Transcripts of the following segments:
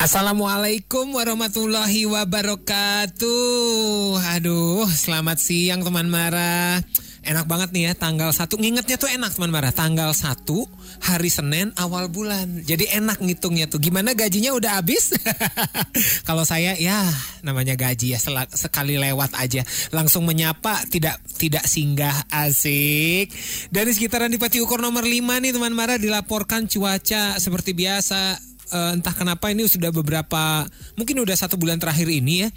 Assalamualaikum warahmatullahi wabarakatuh. Aduh, selamat siang teman Mara. Enak banget nih ya tanggal 1. Ngingetnya tuh enak teman Mara. Tanggal 1 hari Senin awal bulan. Jadi enak ngitungnya tuh. Gimana gajinya udah habis? Kalau saya ya namanya gaji ya sekali lewat aja. Langsung menyapa tidak tidak singgah asik. Dari sekitaran di Pati Ukur nomor 5 nih teman Mara dilaporkan cuaca seperti biasa eh, entah kenapa ini sudah beberapa mungkin udah satu bulan terakhir ini ya.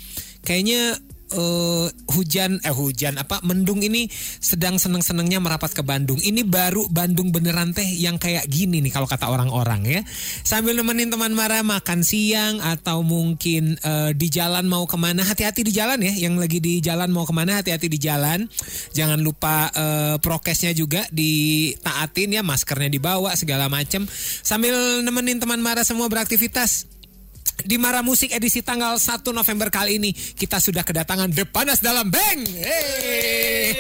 Kayaknya eh, hujan eh hujan apa mendung ini sedang seneng-senengnya merapat ke Bandung. Ini baru Bandung beneran teh yang kayak gini nih kalau kata orang-orang ya. Sambil nemenin teman Mara makan siang atau mungkin eh, di jalan mau ke mana hati-hati di jalan ya. Yang lagi di jalan mau ke mana hati-hati di jalan. Jangan lupa eh, prokesnya juga ditaatin ya maskernya dibawa segala macem. Sambil nemenin teman Mara semua beraktivitas di Mara Musik edisi tanggal 1 November kali ini kita sudah kedatangan The Panas Dalam Bang. Hey.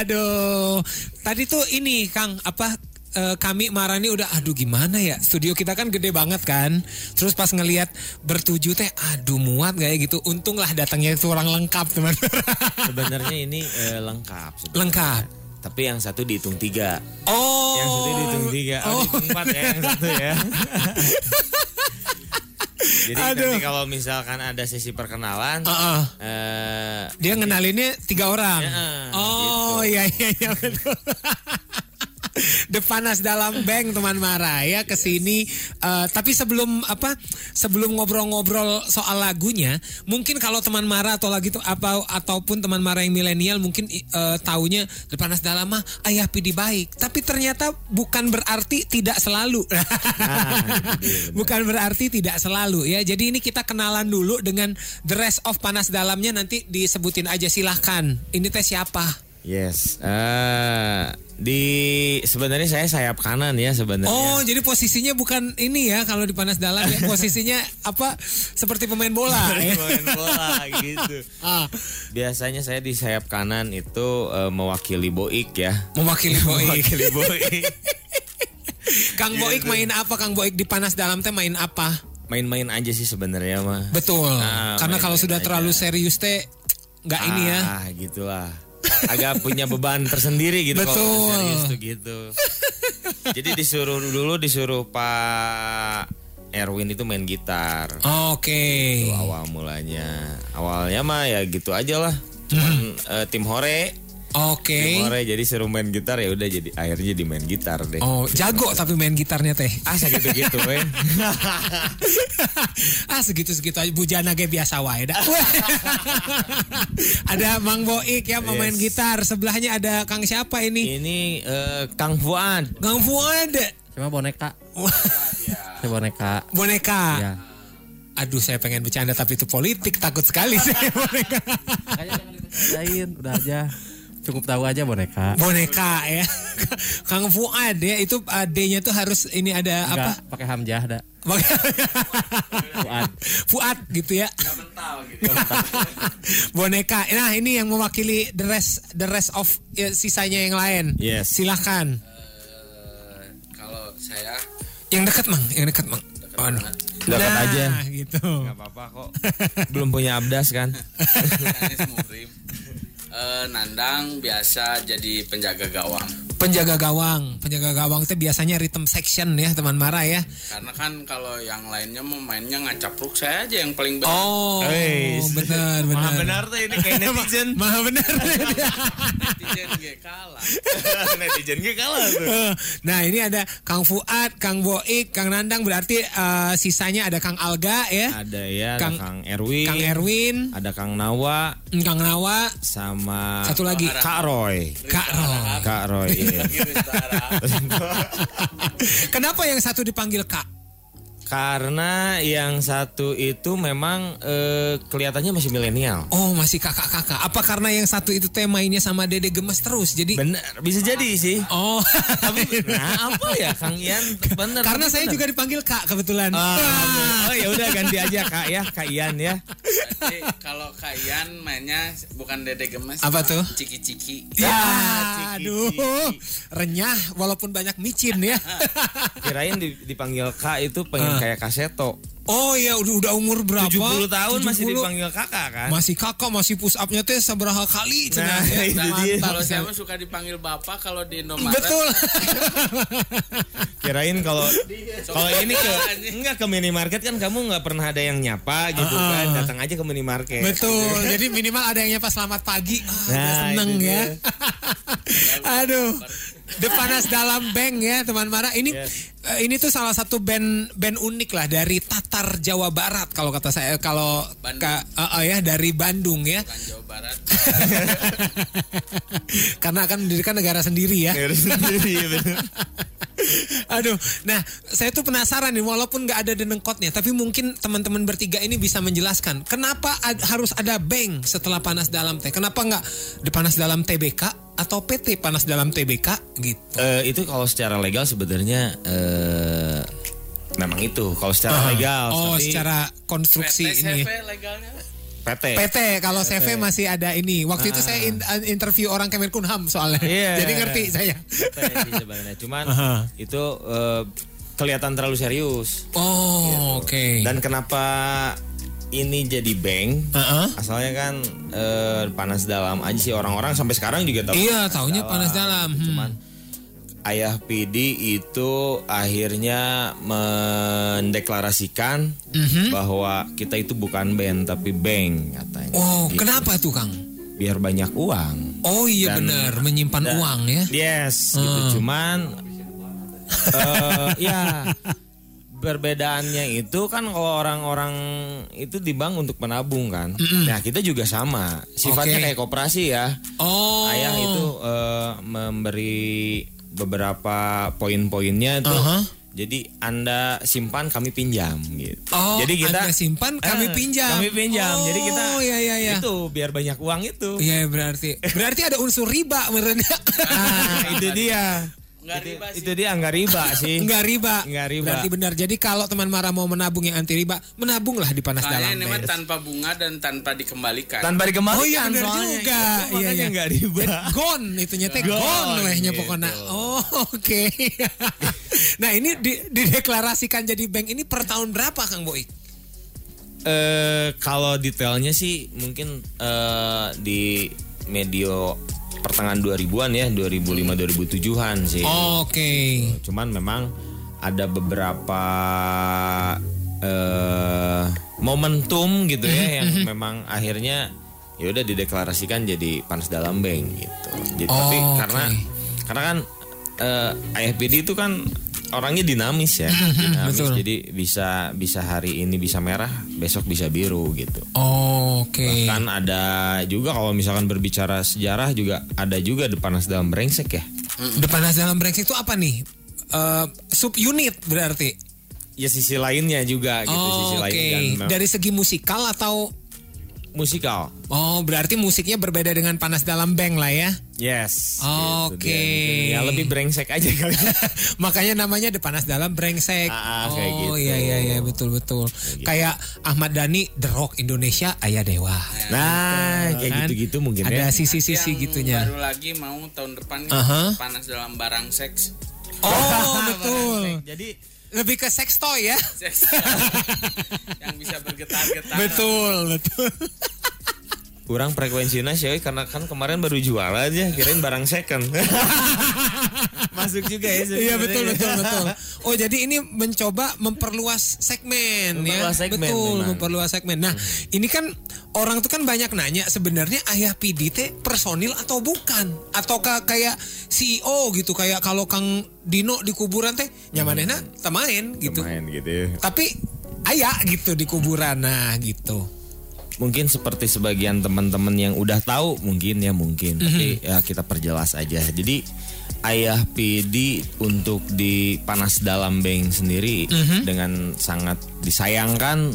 Aduh, tadi tuh ini Kang apa eh, kami Marani udah aduh gimana ya studio kita kan gede banget kan terus pas ngelihat bertujuh teh aduh muat kayak gitu untunglah datangnya itu orang lengkap teman Sebenarnya ini eh, lengkap. sebenarnya. lengkap Tapi yang satu dihitung tiga. oh Yang satu dihitung tiga. Oh, dihitung empat ya yang satu ya. Jadi Aduh. nanti kalau misalkan ada sesi perkenalan, Heeh. eh, Dia ngenalinnya tiga orang. Ya, oh iya iya iya betul. The panas dalam bank teman Mara. Ya ke sini Eh, tapi sebelum apa sebelum ngobrol-ngobrol soal lagunya mungkin kalau teman Mara atau lagi tuh apa ataupun teman Mara yang milenial mungkin eh, taunya The panas dalam mah ayah pidi baik. Tapi ternyata bukan berarti tidak selalu. Bukan berarti tidak selalu ya. Jadi ini kita kenalan dulu dengan the rest of panas dalamnya nanti disebutin aja silahkan. Ini teh siapa yes. Eh, di sebenarnya saya sayap kanan ya sebenarnya. Oh, jadi posisinya bukan ini ya kalau di panas dalam ya. Posisinya apa? Seperti pemain bola ya. Main bola gitu. Ah, Biasanya saya di sayap kanan itu eh, mewakili Boik ya. mewakili Boik. Mewakili Boik. Kang Boik main apa? Kang Boik di panas dalam teh main apa? Main-main aja sih sebenarnya mah. Betul. Ah, Karena kalau main-main sudah aja. terlalu serius teh nggak ini ya. Ah, gitulah. Agak punya beban tersendiri gitu Betul. kalau serius tuh gitu. Jadi disuruh dulu disuruh Pak Erwin itu main gitar. Oke. Itu awal mulanya. Awalnya mah ya gitu aja lah. Cuman eh, tim Hore, Oke. Hore jadi suruh main gitar ya udah jadi akhirnya jadi main gitar deh. Oh, jago tapi main gitarnya teh. Ah segitu-gitu weh. ah segitu-segitu aja bujana ge biasa wae dah. ada Mang Boik ya pemain Yes. gitar, sebelahnya ada Kang siapa ini? Ini eh, Kang Fuad. Kang Fuad. Cuma boneka. Saya boneka. Boneka. Ya. Aduh saya pengen bercanda tapi itu politik takut sekali saya boneka. Dipercayain, udah aja. Cukup tahu aja boneka. Boneka ya. Kang Fuad ya itu adenya tuh harus ini ada apa? Enggak pakai hamzah ada. Fuad. Fuad gitu ya. Boneka. Nah, ini yang mewakili the rest the rest of ya, sisanya yang lain. Yes. Silahkan. Kalau saya Yang dekat, Mang. Yang dekat, Mang. Aduh. Dekat nah, aja. gitu. Gak apa-apa kok. Belum punya abdas kan? Eh, Nandang biasa jadi penjaga gawang. Penjaga gawang, penjaga gawang itu biasanya rhythm section ya, teman Mara ya. Karena kan kalau yang lainnya mau mainnya ngacapruk saya aja yang paling benar. Oh, Weis. benar, benar. Maha benar tuh ini kayak netizen. Maha benar. Netizen ge kalah. netizen gue kalah tuh. Nah ini ada Kang Fuad, Kang Boik, Kang Nandang berarti eh, sisanya ada Kang Alga ya, Ada ya, ada Kang- Kang, Erwin, Kang Erwin, ada Kang Nawa, Kang Nawa, sama satu lagi Kak Roy. Kak Roy. Kak Roy. iya. Gitu, Sarah. Kenapa yang satu dipanggil Kak? Karena yang satu itu memang eh, kelihatannya masih milenial. Oh masih kakak-kakak. Apa karena yang satu itu teh mainnya sama Dede Gemes terus? Jadi Bener, bisa jadi sih. Oh, Nah, apa ya Kang Ian? Bener. karena bener, saya bener. juga dipanggil Kak kebetulan. Ah, oh ya udah ganti aja Kak ya, Kak Ian ya. Jadi kalau Kayan mainnya bukan Dede Gemes. Apa tuh? Ciki-ciki. Ya, ciki, aduh, renyah walaupun banyak micin ya. Kirain di- dipanggil Kak itu pengen Ah. Kayak kaseto. Oh ya udah udah umur berapa? 70 tahun masih 70. dipanggil kakak kan? Masih kakak masih push upnya teh seberapa kali cenah Nah, ya. itu Mantap, dia. Kalau saya mah suka dipanggil bapak kalau di Indomaret. Betul. Kirain kalau kalau ini ke enggak ke minimarket kan kamu nggak pernah ada yang nyapa gitu Ah, kan. Datang aja ke minimarket. Betul. Jadi minimal ada yang nyapa selamat pagi. Ah, Nah, seneng ya. Aduh. Depanas dalam bank ya teman Mara. Ini Yes. Eh, ini tuh salah satu band band unik lah dari Tatar Jawa Barat kalau kata saya kalau ka- eh, eh, ya dari Bandung ya. Bukan Jawa Barat. Karena akan mendirikan negara sendiri ya. Harus sendiri ya. Aduh, nah saya tuh penasaran nih, walaupun nggak ada denengkotnya, tapi mungkin teman-teman bertiga ini bisa menjelaskan kenapa ad- harus ada bank setelah panas dalam teh? Kenapa nggak di panas dalam TBK atau PT panas dalam TBK gitu? Eh, itu kalau secara legal sebenarnya eh, memang itu kalau secara legal. oh, tapi secara konstruksi PT ini. CV legalnya. PT. PT kalau CV masih ada ini. Waktu itu saya in- interview orang Kemenkumham soalnya. Ah. Iya. Jadi ngerti saya. PT. Cuman Aha. itu eh, kelihatan terlalu serius. Oh, oke. Dan kenapa ini jadi bank? Heeh. Asalnya kan eh, panas dalam aja sih orang-orang sampai sekarang juga tahu. Iya, taunya panas dalam. Hmm. Cuman Ayah PD itu akhirnya mendeklarasikan Mhm. bahwa kita itu bukan band tapi bank katanya. Oh, Gitu. kenapa tuh Kang? Biar banyak uang. Oh iya Dan- benar, menyimpan uang ya. Yes, gitu. Cuman eh, ya perbedaannya itu kan kalau orang-orang itu di bank untuk menabung kan. Nah, kita juga sama. Sifatnya Oke. kayak koperasi ya. Oh. Ayah itu eh, memberi beberapa poin-poinnya tuh. Aha. Jadi Anda simpan kami pinjam gitu. Oh, Jadi kita Anda simpan, kami Eh, pinjam. Kami pinjam. Jadi kita Oh, iya, iya, iya. itu biar banyak uang itu. Iya berarti berarti ada unsur riba merenya. Nah, itu dia. Enggak itu, riba sih. itu dia nggak riba sih. Enggak riba. Nggak riba. Berarti benar. Jadi kalau teman Mara mau menabung yang anti riba, menabunglah di panas dalam. Soalnya ini mah tanpa bunga dan tanpa dikembalikan. Tanpa dikembalikan Oh iya benar soalnya. juga. Itu Iya makanya iya. nggak riba. Gon itu nyete Gon, gon wehnya gitu. pokoknya. Oh oke. nah ini di, dideklarasikan jadi bank ini per tahun berapa Kang Boy? Eh kalau detailnya sih mungkin eh, di medio pertengahan 2000-an ya, 2005 2007-an sih. Oke. Cuman memang ada beberapa eh momentum gitu ya yang memang akhirnya ya udah dideklarasikan jadi panas dalam bank gitu. Jadi Oh, tapi oke. karena karena kan eh AFPD itu kan orangnya dinamis ya, dinamis. betul. Jadi bisa bisa hari ini bisa merah, besok bisa biru gitu. Oke. Kan ada juga kalau misalkan berbicara sejarah juga ada juga The panas dalam brengsek ya. Depanas dalam brengsek itu apa nih? Eh, sub unit berarti. Ya sisi lainnya juga gitu, Oh, sisi oke. lain dan Dari segi musikal atau musikal. Oh, berarti musiknya berbeda dengan Panas Dalam Bank lah ya. Yes. Oke. gitu dia. Mungkin Ya lebih brengsek aja kali. Makanya namanya The Panas Dalam Brengsek. Ah, ah, oh, kayak gitu. iya iya iya betul betul. Kayak Ahmad Dhani The Rock Indonesia Ayah Dewa. Nah, kayak Kan? gitu-gitu mungkin Ada ya. sisi-sisi gitunya. Baru lagi mau tahun depan Aha. panas dalam barang seks. Oh, betul. Jadi Lebih ke sex toy ya. Seks. yang bisa bergetar-getar. betul, betul. Kurang frekuensinya sih karena kan kemarin baru jual aja, kirain barang second. Masuk juga ya. Iya betul betul betul. Oh jadi ini mencoba memperluas segmen Memperluas ya. segmen betul memang. memperluas segmen. Nah ini kan orang tuh kan banyak nanya sebenarnya ayah PD teh personil atau bukan? Atau kayak CEO gitu kayak kalau Kang Dino di kuburan teh nyamanena temain gitu. Main gitu. ya. Tapi ayah gitu di kuburan nah gitu. Mungkin seperti sebagian teman-teman yang udah tahu mungkin ya mungkin, tapi ya kita perjelas aja. Jadi Ayah PD untuk di panas dalam bank sendiri dengan sangat disayangkan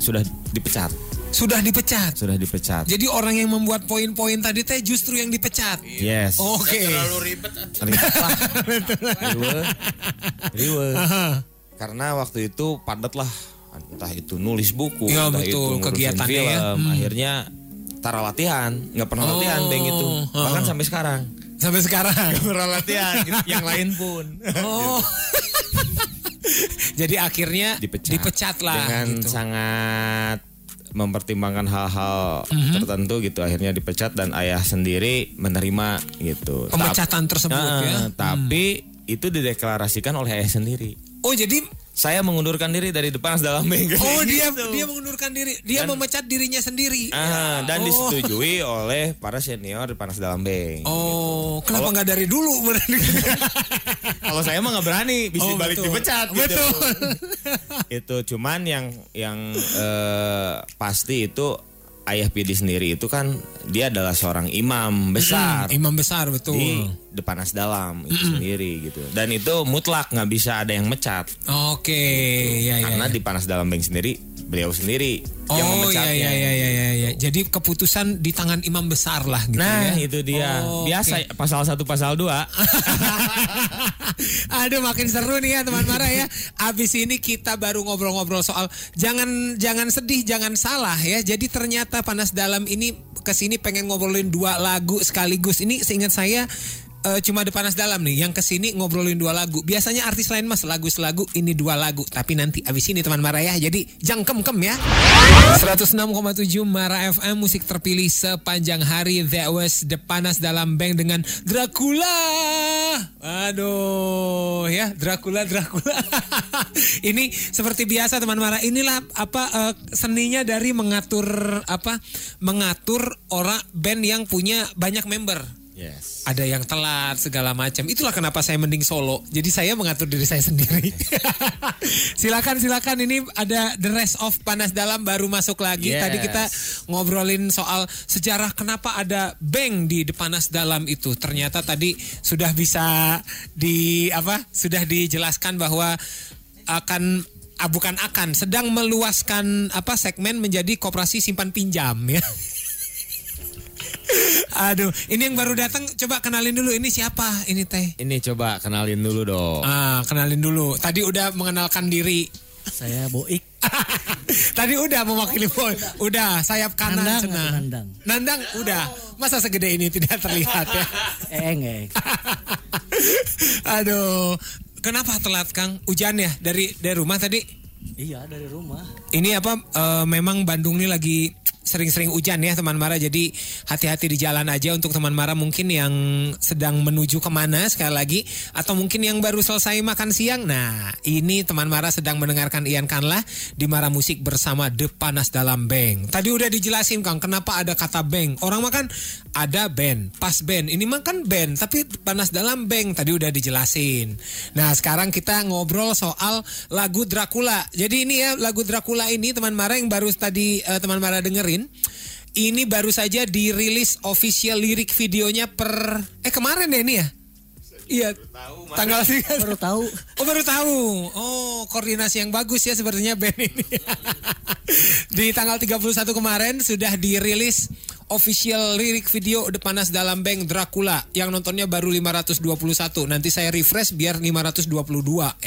sudah dipecat, Sudah dipecat. sudah dipecat. Jadi orang yang membuat poin-poin tadi teh justru yang dipecat. Yes. Oke. Terlalu ribet. Ribet lah. Riwe. Riwe. Aha. Karena waktu itu padat lah entah itu nulis buku, Ya, entah betul, itu ngurusin kegiatannya film, ya. Hmm. akhirnya tara latihan, nggak pernah latihan Oh, Beng itu, bahkan oh. sampai sekarang Sampai sekarang. nggak pernah latihan, yang lain pun Oh. Jadi akhirnya dipecat, lah dengan gitu. sangat mempertimbangkan hal-hal Mhm. tertentu gitu akhirnya dipecat dan ayah sendiri menerima gitu Pemecatan tersebut Nah, ya. tapi itu dideklarasikan oleh ayah sendiri Oh jadi saya mengundurkan diri dari depan dalam bengkel oh dia Gitu. dia mengundurkan diri, dia memecat dirinya sendiri. Ah, dan Oh. disetujui oleh para senior di Panas Dalam Beng. Oh, kenapa nggak dari dulu? Kalau saya mah nggak berani, bisa Oh, balik betul. dipecat gitu. Betul. itu cuman yang yang eh, pasti itu ayah Pidi sendiri itu kan dia adalah seorang imam besar Imam besar betul. di Depanas Dalam itu sendiri gitu. Dan itu mutlak nggak bisa ada yang mecat Oke, ya ya. karena ya. di Panas Dalam Beng sendiri beliau sendiri yang Oh iya memecatnya. iya iya iya iya. ya. Jadi keputusan di tangan imam besar lah gitu Nah, ya. itu dia. Oh, Biasa pasal 1 pasal 2. Aduh makin seru nih ya teman Mara ya. Abis ini kita baru ngobrol-ngobrol soal jangan jangan sedih, jangan salah ya. Jadi ternyata panas dalam ini ke sini pengen ngobrolin dua lagu sekaligus. Ini seingat saya eh, cuma di panas dalam nih yang ke sini ngobrolin dua lagu. Biasanya artis lain mas lagu selagu ini dua lagu. Tapi nanti abis ini teman Mara ya. Jadi jangkem kem ya. 106,7 Mara FM musik terpilih sepanjang hari That was the panas dalam bank dengan Dracula. Aduh ya Dracula Dracula. Ini seperti biasa teman Mara. Inilah apa eh, seninya dari mengatur apa mengatur orang band yang punya banyak member. Yes. Ada yang telat segala macam. Itulah kenapa saya mending solo. Jadi saya mengatur diri saya sendiri. silakan silakan ini ada the rest of panas dalam baru masuk lagi. Yes. Tadi kita ngobrolin soal sejarah kenapa ada bank di panas dalam itu. Ternyata tadi sudah bisa di apa? Sudah dijelaskan bahwa akan ah, bukan akan sedang meluaskan apa segmen menjadi koperasi simpan pinjam ya. Aduh, ini yang baru datang coba kenalin dulu ini siapa ini teh. Ini coba kenalin dulu dong. Ah, kenalin dulu. Tadi udah mengenalkan diri. Saya Boik. Tadi udah mewakili boy. Udah sayap kanan Nandang nandang? Nandang udah. Masa segede ini tidak terlihat ya. Eeng. Aduh. Kenapa telat Kang? Hujan ya dari dari rumah tadi? Iya dari rumah. Ini apa eh, memang Bandung ini lagi sering-sering hujan ya teman Mara. Jadi hati-hati di jalan aja untuk teman Mara mungkin yang sedang menuju ke mana sekali lagi. Atau mungkin yang baru selesai makan siang. Nah ini teman Mara sedang mendengarkan Ian Kanlah di Mara Musik bersama The Panas Dalam Bang tadi udah dijelasin Kang kenapa ada kata bang orang makan ada band pas band. Ini mah kan band tapi Panas Dalam Bang tadi udah dijelasin. Nah sekarang kita ngobrol soal lagu Dracula. Jadi ini ya lagu Dracula ini teman Mara yang baru tadi eh, teman Mara dengerin ini baru saja dirilis official lirik videonya per eh kemarin ya ini ya Iya, tanggal sih. Baru tahu. Oh baru tahu. Oh koordinasi yang bagus ya sepertinya band ini. Di tanggal 31 kemarin sudah dirilis official lirik video The Panas Dalam Bank Dracula yang nontonnya baru 521. Nanti saya refresh biar 522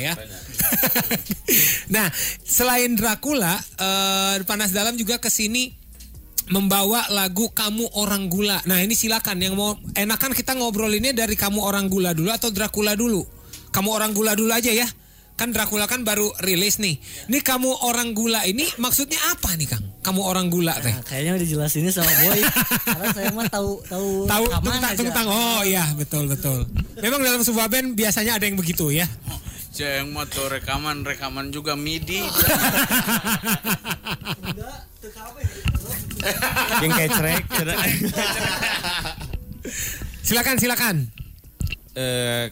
ya. nah selain Dracula, The Panas Dalam juga ke sini membawa lagu Kamu Orang Gula. Nah ini silakan yang mau enakan kita ngobrolinnya dari Kamu Orang Gula dulu atau Dracula dulu. Kamu Orang Gula dulu aja ya. Kan Dracula kan baru rilis nih. Ini Kamu Orang Gula ini maksudnya apa nih Kang? Kamu Orang Gula teh. Nah, kayaknya udah dijelasinnya sama Boy. Karena saya mah tahu tahu Tahu rekaman tunggu aja. tunggu tang. Oh iya betul betul. Memang dalam sebuah band biasanya ada yang begitu ya. Ceng mah tuh rekaman rekaman juga midi. Yang kecrek. Silakan silakan. Eh,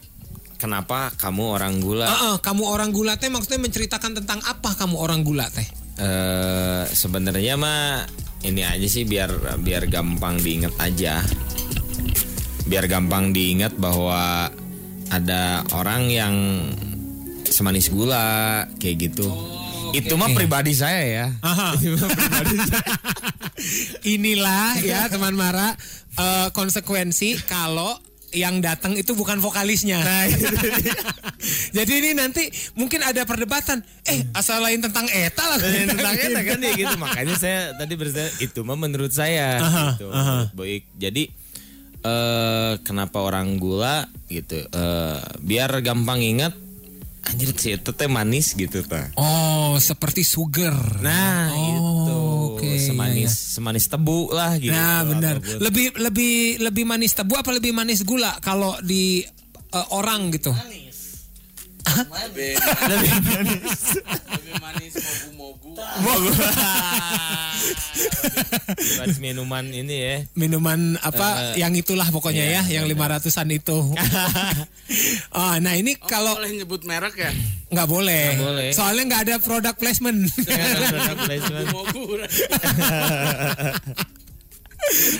kenapa kamu orang gula? Heeh, kamu orang gula teh maksudnya menceritakan tentang apa kamu orang gula teh? Eh, sebenarnya mah ini aja sih biar biar gampang diingat aja. Biar gampang diingat bahwa ada orang yang semanis gula kayak gitu. Itu mah pribadi saya ya. Aha. Inilah ya teman Mara eh, konsekuensi kalau yang datang itu bukan vokalisnya. Nah, itu Jadi ini nanti mungkin ada perdebatan. Eh, asal lain tentang eta lah. tentang eta kan ya gitu. Makanya saya tadi bertanya itu mah menurut saya gitu. menurut baik. Jadi eh kenapa orang gula gitu? Eh biar gampang ingat anjir si itu teh manis gitu ta Oh, seperti sugar. nah Oh, itu oke, semanis iya, semanis tebu lah gitu Nah, benar. Lebih lebih lebih manis tebu apa lebih manis gula kalau di eh, orang gitu? Lebih manis. Lebih manis mogu-mogu. minuman ini ya Minuman apa yang itulah pokoknya ya, yang lima ratusan itu. oh, nah ini Oh, kalau boleh nyebut merek ya? nggak boleh. Nggak boleh. Soalnya nggak ada product placement. Product placement. Mogu.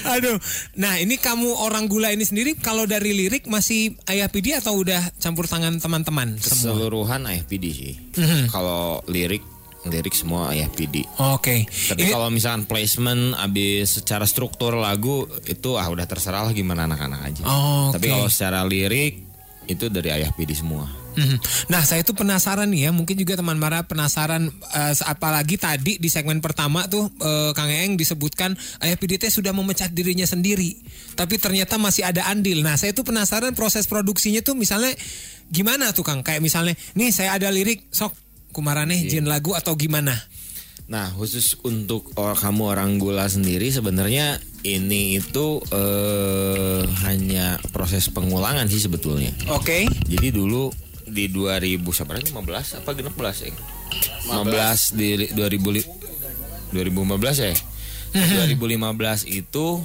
Aduh. Nah, ini kamu orang gula ini sendiri kalau dari lirik masih ayah PD atau udah campur tangan teman-teman semua? keseluruhan IFPD sih Mhm. kalau lirik lirik semua IFPD Oke. Tapi Ini- kalau misalkan placement abis secara struktur lagu itu ah udah terserah lah gimana anak-anak aja. Oh, Tapi oke. kalau secara lirik itu dari ayah PD semua. Mhm. Nah, saya tuh penasaran nih ya, mungkin juga teman Mara penasaran eh, apalagi tadi di segmen pertama tuh eh, Kang Eeng disebutkan Ayah PDT sudah memecat dirinya sendiri. Tapi ternyata masih ada andil. Nah, saya tuh penasaran proses produksinya tuh misalnya gimana tuh Kang? Kayak misalnya, nih saya ada lirik, sok kumaraneh Iya. jin lagu atau gimana? Nah khusus untuk or- kamu orang gula sendiri sebenarnya ini itu eh, hanya proses pengulangan sih sebetulnya. Oke. Jadi dulu di 2000 sebenarnya 15 apa 16 ya? 15 di 2000 li- 2015 ya? 2015 itu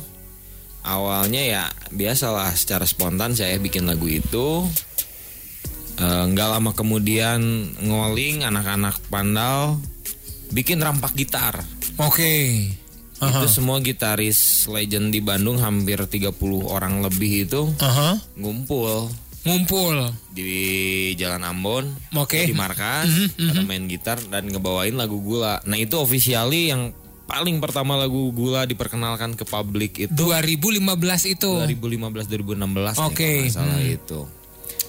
awalnya ya biasalah secara spontan saya bikin lagu itu Eh, nggak lama kemudian ngoling anak-anak pandal bikin rampak gitar Oke. itu semua gitaris legend di Bandung hampir 30 orang lebih itu Aha. ngumpul Ngumpul. di Jalan Ambon Oke. di markas pada main gitar dan ngebawain lagu gula nah itu officially yang paling pertama lagu gula diperkenalkan ke publik itu 2015 itu. 2015 2016 Oh. Oke. kalau nggak salah itu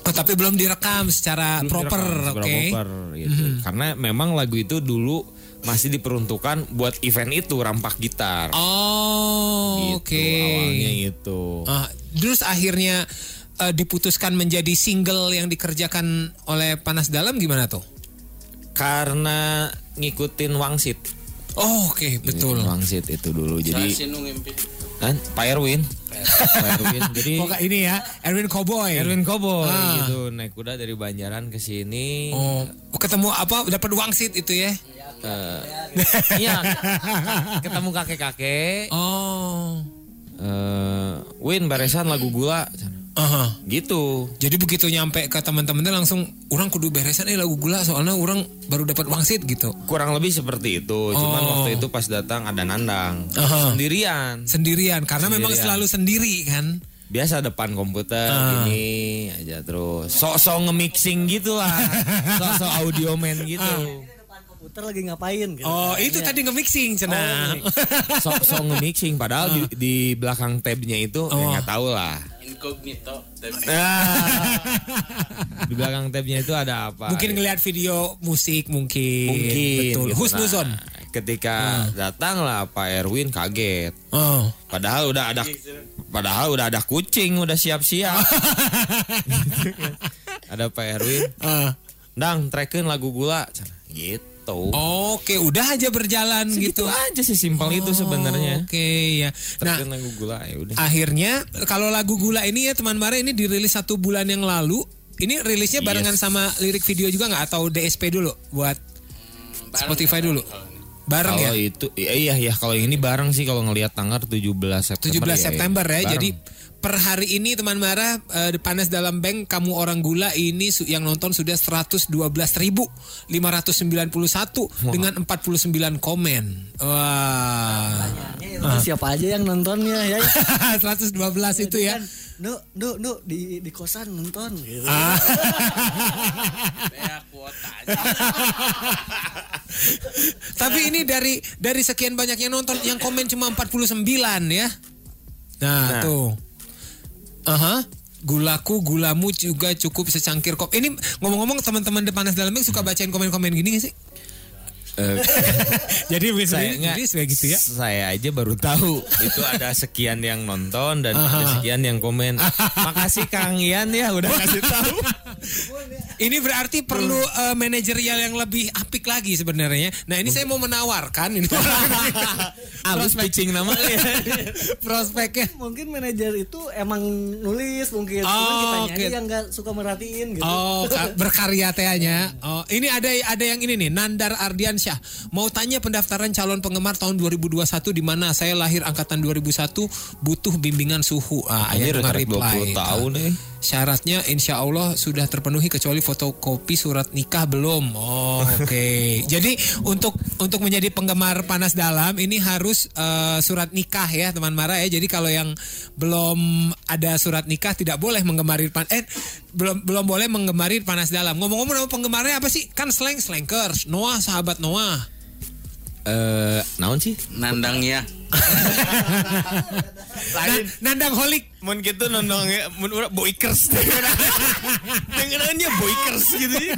Oh, tapi belum direkam secara Belum proper, oke. proper, gitu. karena memang lagu itu dulu masih diperuntukkan buat event itu rampak gitar Oh, gitu oke. awalnya itu Ah, terus akhirnya eh, diputuskan menjadi single yang dikerjakan oleh Panas Dalam gimana tuh? karena ngikutin wangsit Oh, oke, betul. wangsit itu dulu jadi kan Pak Erwin Erwin jadi Pokoknya ini ya, Erwin Cowboy. Erwin Koboy Ah. gitu naik kuda dari Banjaran ke sini Oh, ketemu apa? Dapat wangsit itu ya? Eh, iya ketemu kakek-kakek Oh. eh Win beresan lagu gula Aha. gitu Jadi begitu nyampe ke teman-temannya langsung orang kudu beresan eh lagu gula soalnya orang baru dapat wangsit gitu. kurang lebih seperti itu cuman Oh. waktu itu pas datang ada nandang Aha. sendirian Sendirian karena memang Sendirian. selalu sendiri kan. biasa depan komputer Ah. gini aja terus sok-sok nge-mixing gitu lah sok-sok audio man gitu komputer lagi ngapain gitu. Oh, itu tadi nge-mixing cenah. sok-sok nge-mixing padahal di, di belakang tabnya itu ya Oh. nggak tahu lah Incognito. Tapi Ah. di belakang tabnya itu ada apa Mungkin ngelihat video musik mungkin. mungkin Betul. gitu. Husnuzon. Nah, ketika datang lah Pak Erwin kaget Oh. Padahal udah ada padahal udah ada kucing udah siap-siap. Gitu kan. ada Pak Erwin, Ah. "Dang, trekin lagu gula." Gitu. Oke, udah aja berjalan Gitu gitu. aja sih simpel itu sebenarnya. Oke, ya. Nah, lagu gula ya udah. akhirnya kalau lagu Gula ini ya teman Mara ini dirilis satu bulan yang lalu. Ini rilisnya barengan Yes. sama lirik video juga nggak atau DSP dulu buat Spotify dulu. Bareng ya. Kalau itu iya iya ya kalau ini bareng sih kalau ngelihat tanggal 17 September. 17 September ya. Bareng. Jadi per hari ini teman Mara eh, panas dalam bank kamu orang gula ini su- yang nonton sudah 112.591 dengan 49 komen. Wah. Itu siapa aja yang nontonnya ya? 112 itu ya. Kan, Nu, nu, nu di di kosan nonton gitu. Ah. Tapi ini dari dari sekian banyak yang nonton yang komen cuma 49 ya. Nah, Nah. tuh. Aha. Gulaku, gulamu juga cukup secangkir kopi. Ini ngomong-ngomong teman-teman depan dalam Bank suka bacain komen-komen gini gak sih? Eh, Jadi saya nggak jadi gitu ya. Saya aja baru tahu itu ada sekian yang nonton dan ada sekian yang komen. Makasih Kang Ian ya udah kasih tahu. Ini berarti perlu eh, manajerial yang lebih apik lagi sebenarnya. Nah ini saya mau menawarkan ini Halus pitching nama ya. prospeknya. Mungkin manajer itu emang nulis mungkin. Cuman Oh, kitanya oke. yang nggak suka merhatiin gitu. Oh, ka- berkarya tehnya. Oh, ini ada ada yang ini nih, Nandar Ardiansyah. Mau tanya pendaftaran calon penggemar tahun 2021 di mana saya lahir angkatan 2001 butuh bimbingan suhu. Ah, ayah nge-reply. 20 tahun nih. Syaratnya insya Allah sudah terpenuhi kecuali fotokopi surat nikah belum. Oh, Oke. Jadi untuk untuk menjadi penggemar panas dalam ini harus eh, surat nikah ya teman Mara ya. Jadi kalau yang belum ada surat nikah tidak boleh menggemari pan eh belum belum boleh menggemari panas dalam. Ngomong-ngomong nama penggemarnya apa sih? Kan slang slankers. Noah sahabat Noah. Eh, naon sih? Nandang ya. Na- Nandang holik. Mun gitu nondongnya mun urang boykers. Dengerannya boykers gitu ya.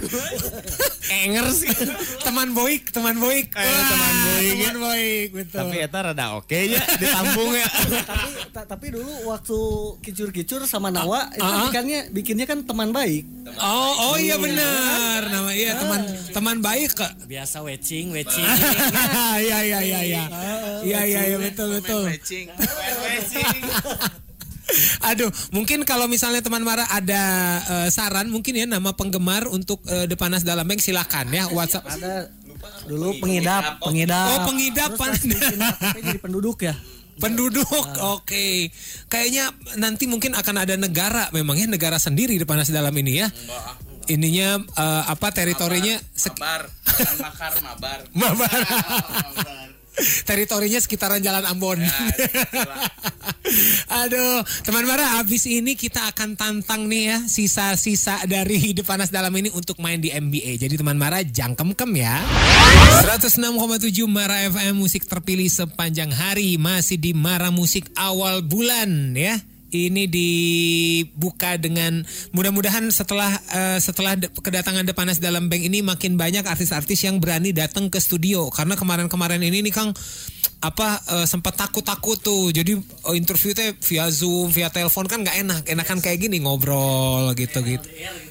Engers gitu. Teman boik, teman boik. Eh, teman boik. Teman boik, betul. Tapi eta rada oke ya ditambung ya. tapi ta- tapi dulu waktu kicur-kicur sama Nawa itu ah. bikinnya bikinnya kan teman baik. Oh, oh iya benar. Iya teman teman baik kak. Biasa wecing, wecing. Iya iya iya iya. Iya iya iya betul betul. Matching. Aduh, mungkin kalau misalnya teman Mara ada eh, saran mungkin ya nama penggemar untuk eh, Depanas dalam bank silakan ya WhatsApp. Ada dulu pengidap, pengidap. Oh, pengidap, Pan. bikin KTP jadi penduduk ya. Penduduk, oke. Kayaknya nanti mungkin akan ada negara, memangnya negara sendiri Depanas dalam ini ya. Ininya eh, apa teritorinya Mabar. Makar, mabar. Mabar. Mabar. teritorinya sekitaran Jalan Ambon. Ya. Aduh, teman Mara, habis ini kita akan tantang nih ya sisa-sisa dari Depanas Dalam ini untuk main di NBA. Jadi teman Mara jangkem-kem ya. 106,7 Mara FM musik terpilih sepanjang hari masih di Mara Musik awal bulan ya. Ini dibuka dengan mudah-mudahan setelah eh, setelah de- kedatangan Depanas dalam bank ini makin banyak artis-artis yang berani datang ke studio karena kemarin-kemarin ini nih Kang apa eh, sempat takut-takut tuh. Jadi eh, interview teh via Zoom, via telepon kan nggak enak. Enakan kayak gini ngobrol gitu-gitu.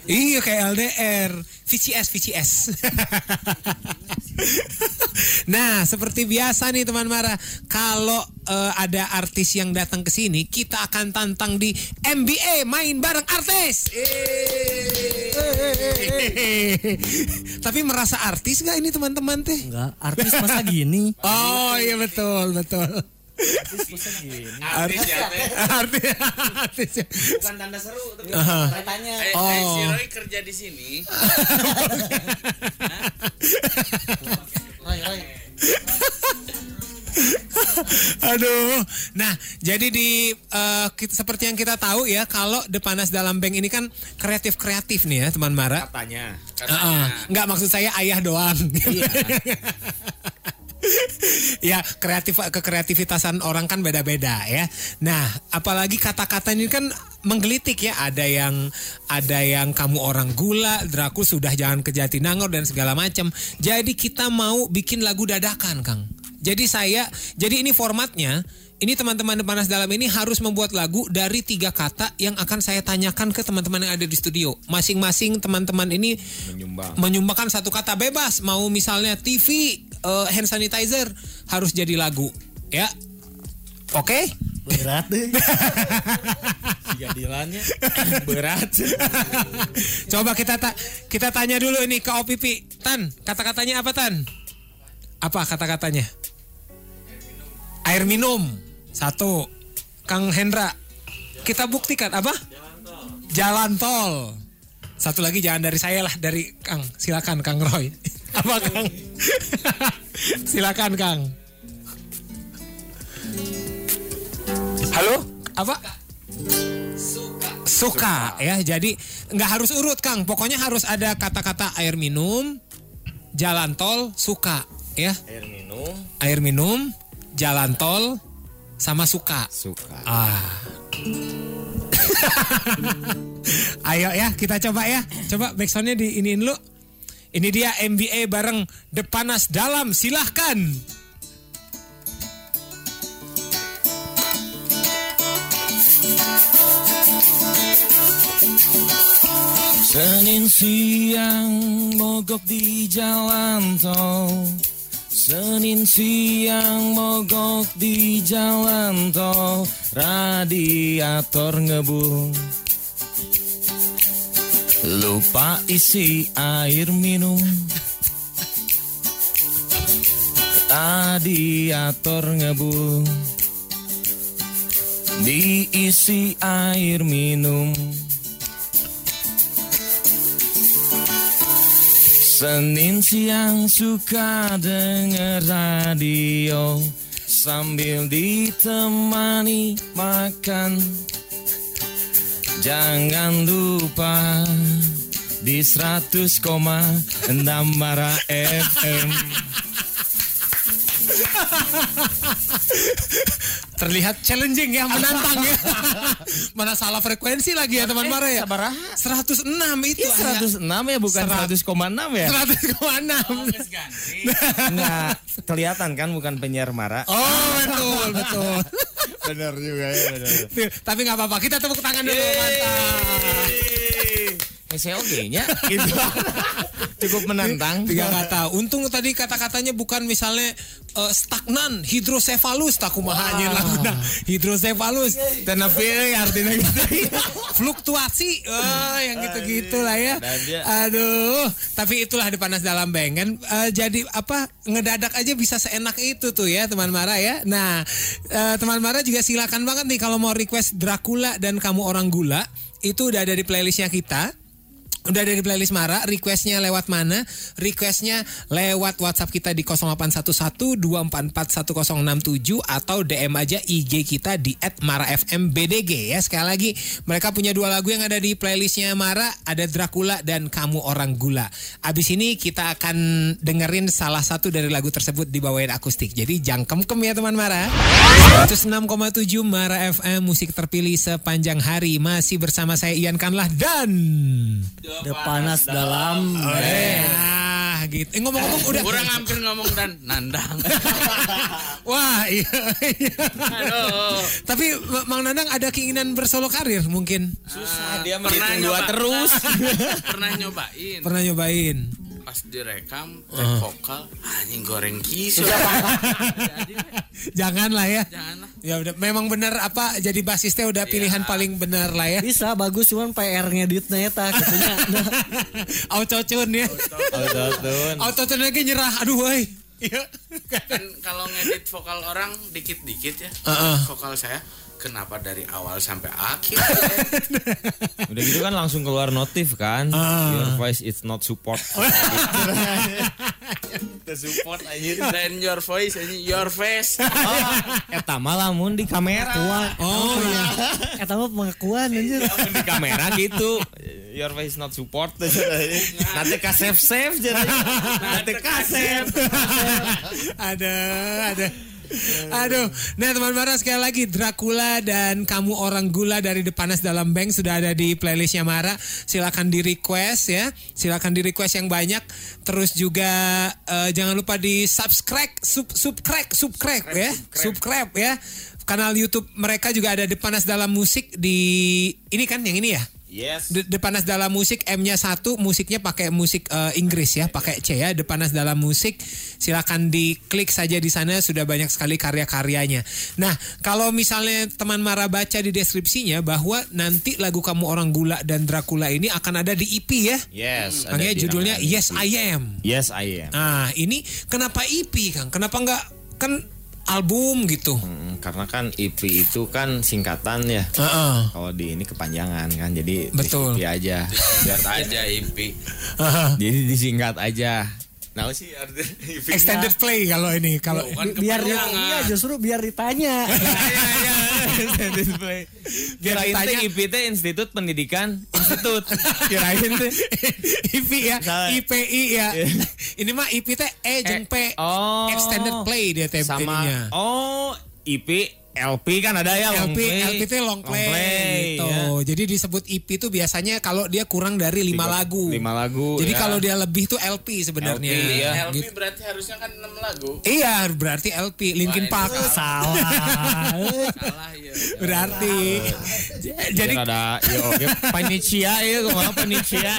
Iya kayak LDR, VCS VCS. nah, seperti biasa nih teman Mara, kalau eh, ada artis yang datang ke sini, kita akan tantang di MBA main bareng artis. Tapi merasa artis gak ini teman-teman teh? Enggak, artis masa gini. Oh iya betul betul. Artis ya teh. Artis, artis. ya. Bukan tanda seru. tapi Katanya Eh, Oh. eh, si Roy kerja di sini. Roy, Roy. Aduh. Nah, jadi di eh, kita- seperti yang kita tahu ya, kalau Depanas dalam bank ini kan kreatif-kreatif nih ya, teman Mara. Katanya. Heeh. Nggak maksud saya ayah doang. ya kreatif kekreativitasan orang kan beda-beda ya. Nah, apalagi kata-kata ini kan menggelitik ya. Ada yang ada yang kamu orang gula, Drakul sudah jangan ke Jatinangor dan segala macam. Jadi kita mau bikin lagu dadakan, Kang. Jadi saya, jadi ini formatnya. Ini teman-teman panas dalam ini harus membuat lagu dari tiga kata yang akan saya tanyakan ke teman-teman yang ada di studio. Masing-masing teman-teman ini Menyumbang. menyumbangkan satu kata bebas mau misalnya TV eh, hand sanitizer harus jadi lagu ya. Oke? Berat deh. Jadilannya berat. coba kita ta- kita tanya dulu ini ke Opipi Tan kata-katanya apa Tan? Apa kata-katanya? Air minum. Satu. Kang Hendra kita buktikan apa? Jalan tol. Satu lagi jangan dari saya lah dari Kang. Silakan Kang Roy apa Kang? Silakan Kang. Halo? Apa? Suka. Ya. Jadi nggak harus urut Kang. Pokoknya harus ada kata-kata air minum jalan tol suka ya. Air minum. Air minum jalan tol sama suka. Suka. ah. Ayo ya. Kita coba ya. Coba backsoundnya di iniin lu. Ini dia MBA bareng The Panas Dalam. Silahkan. Senin siang mogok di jalan tol Senin siang mogok di jalan tol Radiator ngebul Lupa isi air minum. Radiator ngebul Diisi air minum. Senin siang suka denger radio. Sambil ditemani makan Jangan lupa di 100,6 Mara FM Terlihat challenging ya, menantang ya. Mana salah frekuensi lagi ya teman Mara ya. sabaraha? 106 itu. Itu 106 ya bukan Serat- 100,6 ya? 100,6. Nggak kelihatan kan bukan penyiar Mara Oh betul betul. Bener juga ya bener. Tapi nggak apa-apa, kita tepuk tangan dulu. Mantap. SOG-nya gitu. Cukup menantang. Tiga kata. Untung tadi kata-katanya bukan misalnya eh, stagnan, hidrosefalus, tak kumahanya laguna. Hidrosefalus. Tanah pilih artinya gitu. Fluktuasi, oh, yang gitu-gitu lah ya. Aduh, tapi itulah di panas dalam beng kan. Eh, jadi apa ngedadak aja bisa seenak itu tuh ya teman Mara ya. Nah, eh, teman Mara juga silakan banget nih kalau mau request Dracula dan kamu orang gula itu udah ada di playlistnya kita. Udah ada di playlist Mara, requestnya lewat mana? Requestnya lewat WhatsApp kita di 0811-244-1067 atau DM aja IG kita di @marafmbdg ya. Sekali lagi, mereka punya dua lagu yang ada di playlistnya Mara, ada Dracula dan Kamu Orang Gula. Abis ini kita akan dengerin salah satu dari lagu tersebut dibawain akustik. Jadi jangkem-kem ya teman Mara. 106,7 Mara FM musik terpilih sepanjang hari masih bersama saya Ian Kanlah dan The panas dalam. Ah, gitu. Eh, ngomong-ngomong udah. Kurang hampir ngomong dan nandang. Wah, iya. iya. Aduh. Tapi Mang Nanang ada keinginan bersolo karir mungkin. Susah dia Pernah nyoba. terus. Pernah nyobain. Pernah nyobain. Pas direkam, tek vokal, anjing goreng kisu. Jangan lah ya. Janganlah. Ya udah memang benar apa jadi basisnya udah pilihan paling benar lah ya. Bisa bagus cuman PR ngeditnya eta katanya. Auto tune ya. Autotune. Auto tune lagi nyerah. Aduh woi. Iya. Kan kalau ngedit vokal orang dikit-dikit ya. Heeh. Vokal saya kenapa dari awal sampai akhir? Udah gitu kan langsung keluar notif kan. Ah. Your voice is not support. The support anjir. Dan your voice, anjing, your face. Eta mah lamun di kamera. Oh iya. Eta mah pengakuan anjir. Lamun di kamera gitu. Your voice not support. Nanti ka save save jadi. Nanti ka save. ada, ada. Aduh, nah teman Bara sekali lagi Dracula dan kamu orang gula dari The Panas Dalam Bank sudah ada di playlistnya Mara. Silakan di request ya, silakan di request yang banyak. Terus juga eh, jangan lupa di subscribe, sub, subscribe, subscribe ya, subscribe ya. Kanal YouTube mereka juga ada The Panas Dalam Musik di ini kan yang ini ya. Yes. De, De Panas Dalam Musik M-nya satu, musiknya pakai musik eh, Inggris ya, pakai C ya. De Panas Dalam Musik, silakan diklik saja di sana sudah banyak sekali karya-karyanya. Nah, kalau misalnya teman Mara baca di deskripsinya bahwa nanti lagu kamu orang gula dan Dracula ini akan ada di EP ya. Yes. Makanya judulnya. Yes I Am. Yes I am. Nah, ini kenapa EP Kang? Kenapa nggak kan album gitu? Hmm, karena kan EP itu kan singkatan ya. Heeh. Kalau di ini kepanjangan kan, jadi Betul. di EP aja. Biar aja IP. Jadi disingkat aja. Nah sih. Extended play kalau ini kalau Bukan Biar kepanjangan. iya justru biar ditanya. Iya, iya, extended play. Kirain teh. IP Institut Pendidikan Institut. Kirain teh. IPI ya. IPI ya. Ini mah IP teh E jeung P. Oh. Extended play dia teh Sama oh IP LP kan ada ya long LP, play. LP itu long play, gitu. ya. Jadi disebut EP itu biasanya kalau dia kurang dari lima Tiga- lagu. lima lagu, Jadi ya. kalau dia lebih tuh LP sebenarnya. LP, ya. LP Gitu. berarti harusnya kan 6 lagu. Iya, berarti LP Linkin Wah, Park. Salah. Salah ya. berarti. Jadi Jadi ada ya oke panitia ya ke mana panitia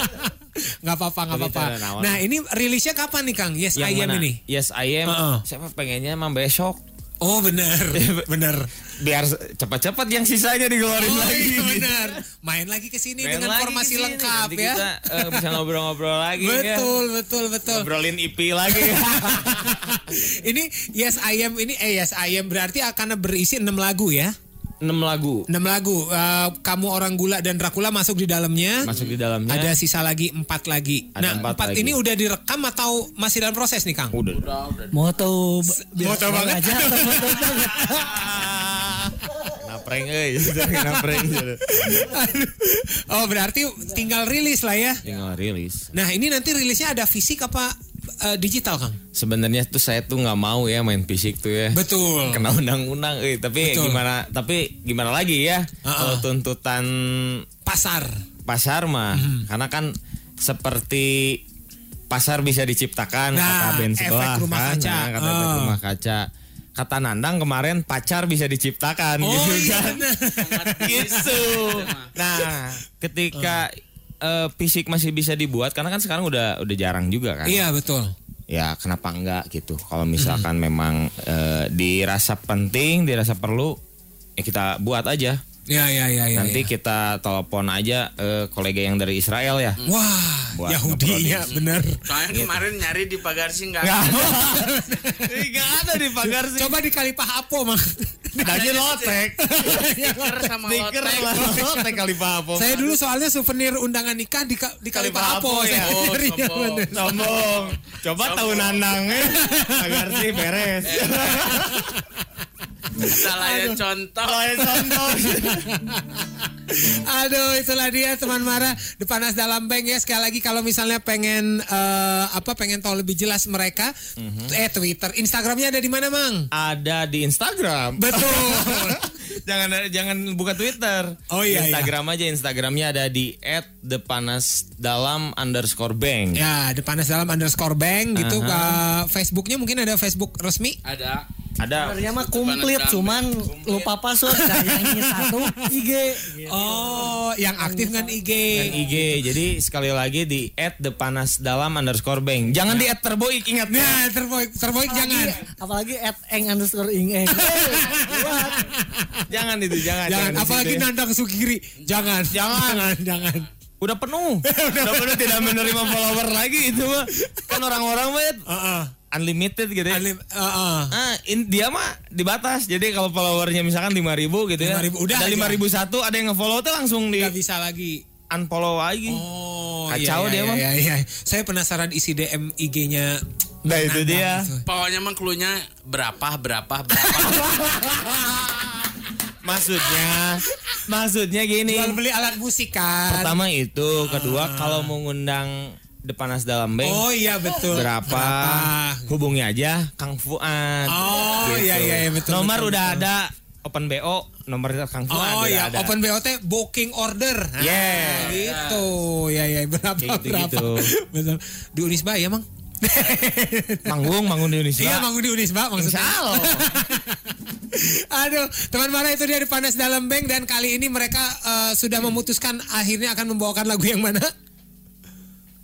nggak apa-apa, nggak apa-apa. Nah, ini rilisnya kapan nih, Kang? Yes, I am mana? ini. Yes I am. Heeh. Siapa pengennya emang besok Oh, benar. benar. biar cepat-cepat yang sisanya dikeluarin Oh, lagi. iya, benar. Main lagi ke sini dengan lagi formasi ke sini. lengkap Nanti ya. Kita eh, bisa ngobrol-ngobrol lagi ya. Betul, betul, betul. Ngobrolin IP lagi. ini Yes I Am ini eh Yes I Am berarti akan berisi 6 lagu ya. 6 lagu 6 lagu. Eh, kamu orang gula dan Dracula masuk di dalamnya. masuk di dalamnya. Ada sisa lagi empat lagi. Ada nah, empat empat lagi. ini udah direkam atau masih dalam proses nih, Kang? Udah. Udah, udah. Moto Moto banget. aja banget. Napreng euy. Napreng. Oh, berarti tinggal rilis lah ya. Tinggal rilis. Nah, ini nanti rilisnya ada fisik apa eh, digital, Kang? Sebenarnya tuh saya tuh nggak mau ya main fisik tuh ya. Betul. Kena undang-undang, eh, tapi Betul. gimana? Tapi gimana lagi ya? Kalau tuntutan Pasar. pasar mah, Mhm. karena kan seperti pasar bisa diciptakan Nah, kata band efek sebelah rumah kan, kaca. Nah, kata efek Oh. rumah kaca. Kata Nandang kemarin pacar bisa diciptakan Oh, gitu iya kan. gitu. Nah, ketika eh, fisik masih bisa dibuat karena kan sekarang udah udah jarang juga kan. Iya, betul. Ya kenapa enggak gitu. Kalau misalkan memang eh, dirasa penting, dirasa perlu, ya kita buat aja. Ya, ya, ya, ya. Nanti ya. kita telepon aja eh, kolega yang dari Israel ya. Wah, Buat Yahudi ya, bener. Soalnya kemarin nyari di pagar sih nggak Nggak ada. Nggak ada di pagar sih. Coba di Kalipah Apo, Mang. Adanya lotek. Stiker sama Stiker lotek. lah. Lotek kali papo. Saya dulu soalnya souvenir undangan nikah di, di Kalipah Apo. Kalipah Apo, Saya ya. Oh, sombong. Coba tahu nandangnya. Pagar sih beres. Salah ya contoh. Yang contoh. Aduh, itulah dia teman Mara Depanas dalam bank ya. Sekali lagi kalau misalnya pengen eh, apa pengen tahu lebih jelas mereka, Mhm. eh Twitter, Instagramnya ada di mana, Mang? Ada di Instagram. Betul. jangan jangan buka Twitter. Oh, iya, Instagram aja Instagramnya ada di @depanasdalam underscore bank. ya, Depanas dalam underscore bank gitu. Eh, Facebooknya mungkin ada Facebook resmi. Ada. Ada. Sebenarnya mah komplit cuman lupa password kayaknya satu IG. Oh, yang aktif kan IG. Dan IG. Jadi sekali lagi di @depanasdalam underscore bank. Jangan di @terboik ingat ya. Nah, terbaik, terbaik jangan. Apalagi at eng underscore ing eng. Jangan itu, jangan. Jangan, di apalagi situ ya. Nandang Sugiri. Jangan. Jangan. jangan, jangan. Udah penuh. Udah penuh tidak menerima follower lagi itu mah. Kan orang-orang mah Heeh. Unlimited gitu ya. Alim- heeh. Ah, in- dia mah dibatas. Jadi kalau followernya misalkan 5000 gitu ya. 5.000, udah ada aja. 5001 ada yang nge-follow tuh langsung di Nggak bisa lagi. unfollow lagi. Oh, Kacau iya, dia iya, mah. iya, iya. Saya penasaran isi DM IG-nya. Nah, itu dia. Pokoknya mah cluenya berapa berapa berapa. Maksudnya maksudnya gini. Jual beli alat musik kan. Pertama itu, kedua kalau mau ngundang Depanas dalam bank Oh iya betul. berapa, hubungi aja Kang Fuad. Oh iya iya iya, betul. Nomor betul, udah betul. ada Open BO, nomor Kang Fuad Oh iya, ada. open BOT booking order. Nah, Yeah. gitu. Ya ya berapa Kayak berapa. gitu-gitu. Betul. Di Unisba ya, Mang? Manggung, manggung di Indonesia. Iya, Mang di Unisba maksudnya. Insya Allah. Aduh, teman Mara itu dia di Panas Dalam Bank dan kali ini mereka eh, sudah memutuskan akhirnya akan membawakan lagu yang mana?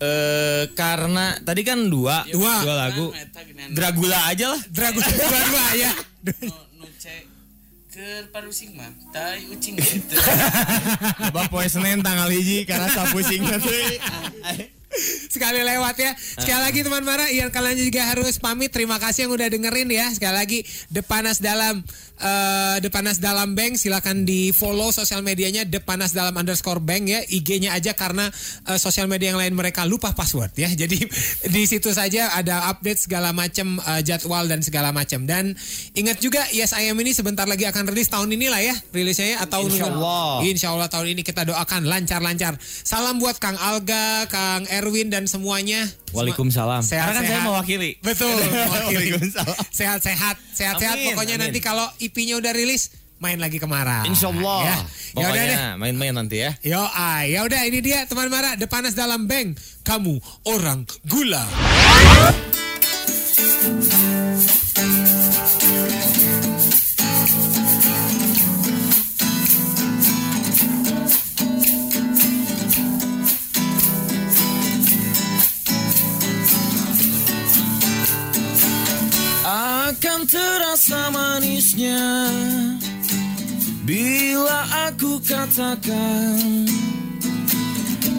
Eh karena tadi kan dua, Dua. dua lagu. Eta gini, Dragula aja lah. Dragon dua-dua ya. nu ke parusing mah tai ucing gitu. Coba poe Senin tanggal hiji karena sapusing teh. Sekali lewat ya. Sekali lagi teman Mara, Ian kalian juga harus pamit. Terima kasih yang udah dengerin ya. Sekali lagi Depanas dalam eh Depanas dalam bank silakan di follow sosial medianya Depanas dalam underscore bank ya. IG-nya aja karena eh, sosial media yang lain mereka lupa password ya. Jadi di situ saja ada update segala macam eh, jadwal dan segala macam. Dan ingat juga Yes I Am ini sebentar lagi akan rilis tahun inilah ya rilisnya ya atau Insya Allah. Insya Allah tahun ini kita doakan lancar-lancar. Salam buat Kang Alga, Kang Erwin dan semuanya. Waalaikumsalam. Sehat, Karena kan saya sehat. mewakili. Betul. mewakili. Waalaikumsalam. Sehat-sehat, sehat-sehat. Pokoknya amin. nanti kalau IP-nya udah rilis, main lagi ke Mara. Insya Allah. Ya, ya udah deh. Pokoknya main-main nanti ya. Yo, ah, ya udah ini dia teman Mara, The Panas dalam Beng. Kamu orang gula. Akan terasa manisnya. Bila aku katakan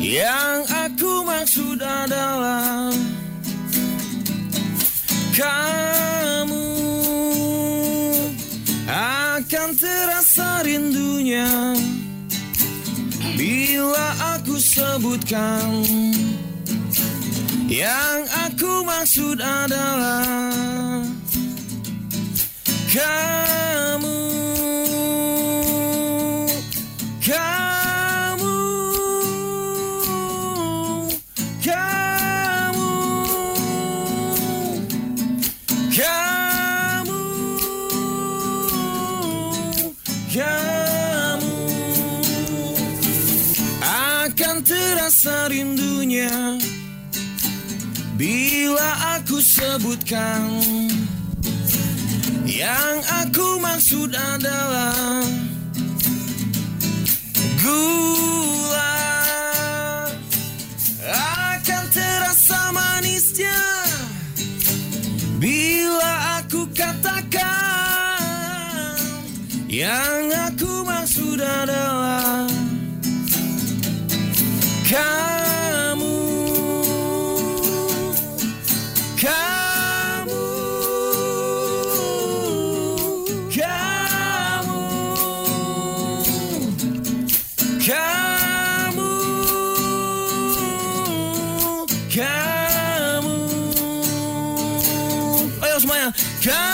Yang aku maksud adalah Kamu Akan terasa rindunya. Bila aku sebutkan Yang aku maksud adalah kamu. Kamu. Kamu. Kamu. Kamu. Akan terasa rindunya Bila aku sebutkan yang aku maksud adalah gula. Akan terasa manisnya bila aku katakan yang aku maksud adalah kamu kamu ayo semuanya kamu